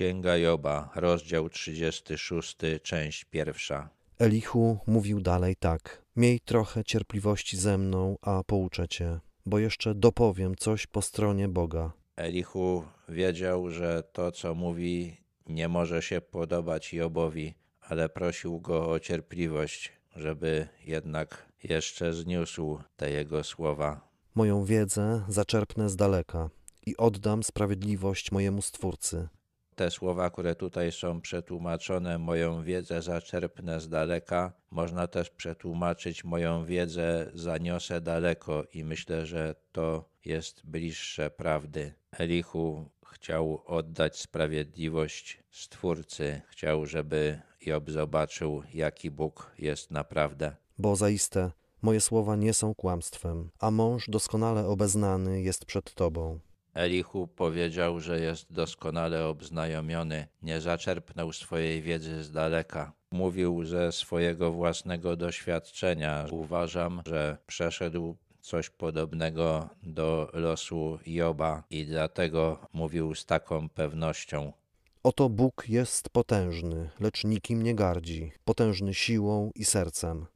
Księga Joba, rozdział 36, część pierwsza. Elichu mówił dalej tak: Miej trochę cierpliwości ze mną, a pouczę cię, bo jeszcze dopowiem coś po stronie Boga. Elichu wiedział, że to, co mówi, nie może się podobać Jobowi, ale prosił go o cierpliwość, żeby jednak jeszcze zniósł te jego słowa. Moją wiedzę zaczerpnę z daleka i oddam sprawiedliwość mojemu Stwórcy. Te słowa, które tutaj są przetłumaczone, moją wiedzę zaczerpnę z daleka, można też przetłumaczyć moją wiedzę zaniosę daleko i myślę, że to jest bliższe prawdy. Elichu chciał oddać sprawiedliwość Stwórcy, chciał, żeby Job zobaczył, jaki Bóg jest naprawdę. Bo zaiste moje słowa nie są kłamstwem, a mąż doskonale obeznany jest przed Tobą. Elichu powiedział, że jest doskonale obznajomiony, nie zaczerpnął swojej wiedzy z daleka. Mówił ze swojego własnego doświadczenia. Uważam, że przeszedł coś podobnego do losu Joba i dlatego mówił z taką pewnością. Oto Bóg jest potężny, lecz nikim nie gardzi, potężny siłą i sercem.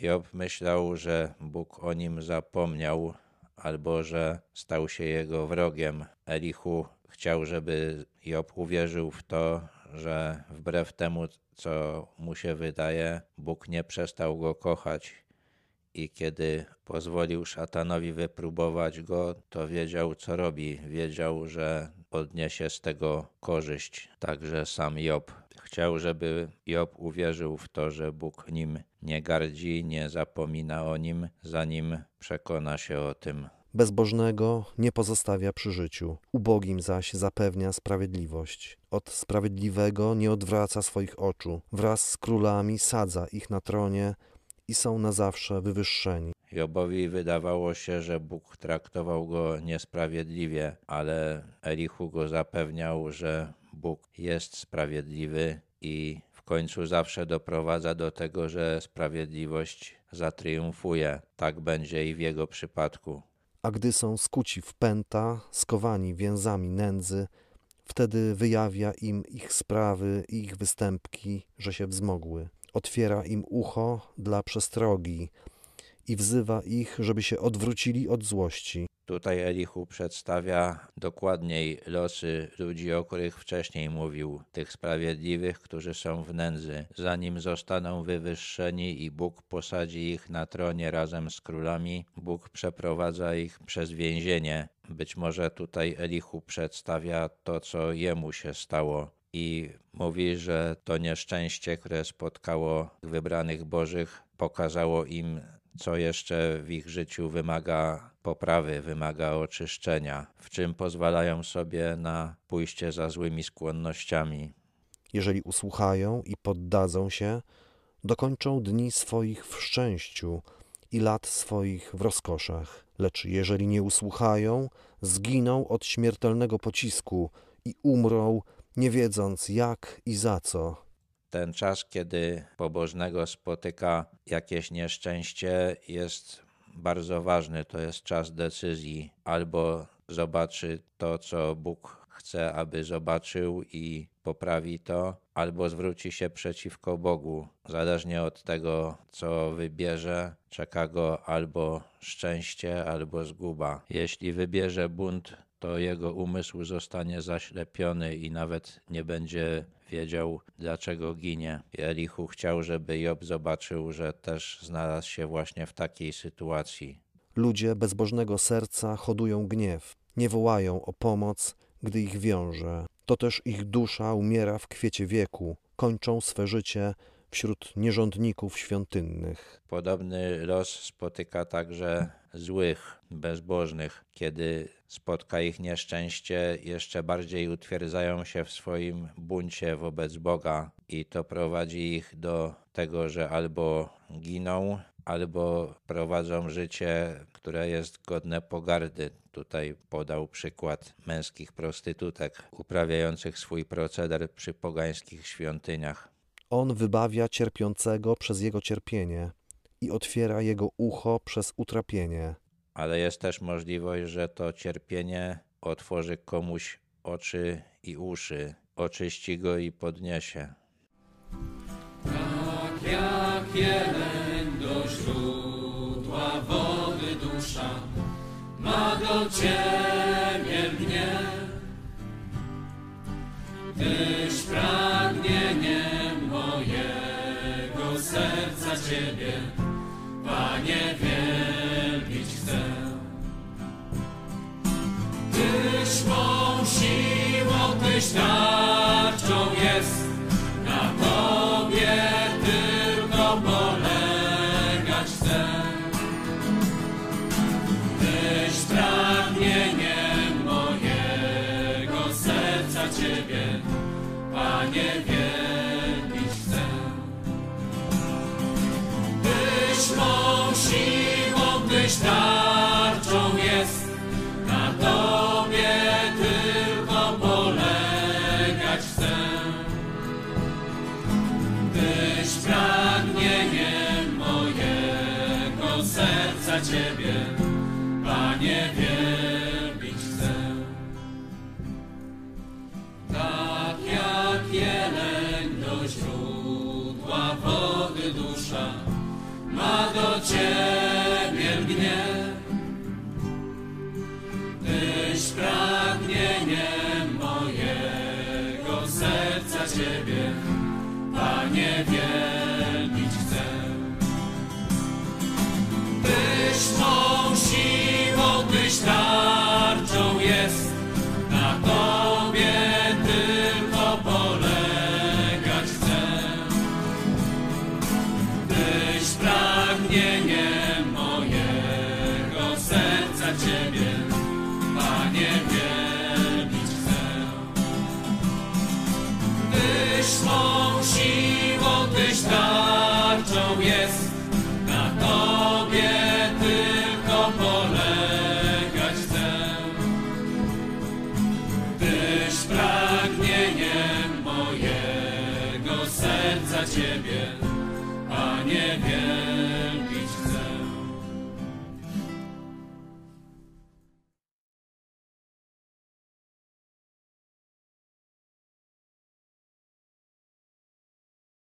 Job myślał, że Bóg o nim zapomniał, albo że stał się jego wrogiem. Elichu chciał, żeby Job uwierzył w to, że wbrew temu, co mu się wydaje, Bóg nie przestał go kochać. I kiedy pozwolił szatanowi wypróbować go, to wiedział, co robi. Wiedział, że odniesie z tego korzyść. Także sam Job chciał, żeby Job uwierzył w to, że Bóg nim nie gardzi, nie zapomina o nim, zanim przekona się o tym. Bezbożnego nie pozostawia przy życiu, ubogim zaś zapewnia sprawiedliwość. Od sprawiedliwego nie odwraca swoich oczu, wraz z królami sadza ich na tronie i są na zawsze wywyższeni. Jobowi wydawało się, że Bóg traktował go niesprawiedliwie, ale Elichu go zapewniał, że Bóg jest sprawiedliwy i w końcu zawsze doprowadza do tego, że sprawiedliwość zatriumfuje. Tak będzie i w jego przypadku. A gdy są skuci w pęta, skowani więzami nędzy, wtedy wyjawia im ich sprawy i ich występki, że się wzmogły. Otwiera im ucho dla przestrogi i wzywa ich, żeby się odwrócili od złości. Tutaj Elichu przedstawia dokładniej losy ludzi, o których wcześniej mówił, tych sprawiedliwych, którzy są w nędzy. Zanim zostaną wywyższeni i Bóg posadzi ich na tronie razem z królami, Bóg przeprowadza ich przez więzienie. Być może tutaj Elichu przedstawia to, co jemu się stało. I mówi, że to nieszczęście, które spotkało wybranych Bożych, pokazało im co jeszcze w ich życiu wymaga poprawy, wymaga oczyszczenia, w czym pozwalają sobie na pójście za złymi skłonnościami. Jeżeli usłuchają i poddadzą się, dokończą dni swoich w szczęściu i lat swoich w rozkoszach. Lecz jeżeli nie usłuchają, zginą od śmiertelnego pocisku i umrą, nie wiedząc jak i za co ten czas, kiedy pobożnego spotyka jakieś nieszczęście, jest bardzo ważny. To jest czas decyzji. Albo zobaczy to, co Bóg chce, aby zobaczył i poprawi to, albo zwróci się przeciwko Bogu. Zależnie od tego, co wybierze, czeka go albo szczęście, albo zguba. Jeśli wybierze bunt, to jego umysł zostanie zaślepiony i nawet nie będzie wiedział, dlaczego ginie. Elichu chciał, żeby Job zobaczył, że też znalazł się właśnie w takiej sytuacji. Ludzie bezbożnego serca hodują gniew, nie wołają o pomoc, gdy ich wiąże. To też ich dusza umiera w kwiecie wieku, kończą swe życie wśród nierządników świątynnych. Podobny los spotyka także złych, bezbożnych. Kiedy spotka ich nieszczęście, jeszcze bardziej utwierdzają się w swoim buncie wobec Boga i to prowadzi ich do tego, że albo giną, albo prowadzą życie, które jest godne pogardy. Tutaj podał przykład męskich prostytutek uprawiających swój proceder przy pogańskich świątyniach. On wybawia cierpiącego przez jego cierpienie i otwiera jego ucho przez utrapienie. Ale jest też możliwość, że to cierpienie otworzy komuś oczy i uszy, oczyści go i podniesie. Tak jak jeleń do źródła wody dusza ma do Ciebie mnie. Tyś pragnieniem mojego serca Ciebie, Panie, wielbić chcę. Tyś mą siłą, Tyś tarczą Ciebie, Panie, wielbić Mą siłą, Tyś tarczą jest, na Tobie tylko polegać chcę. Tyś pragnieniem Yeah.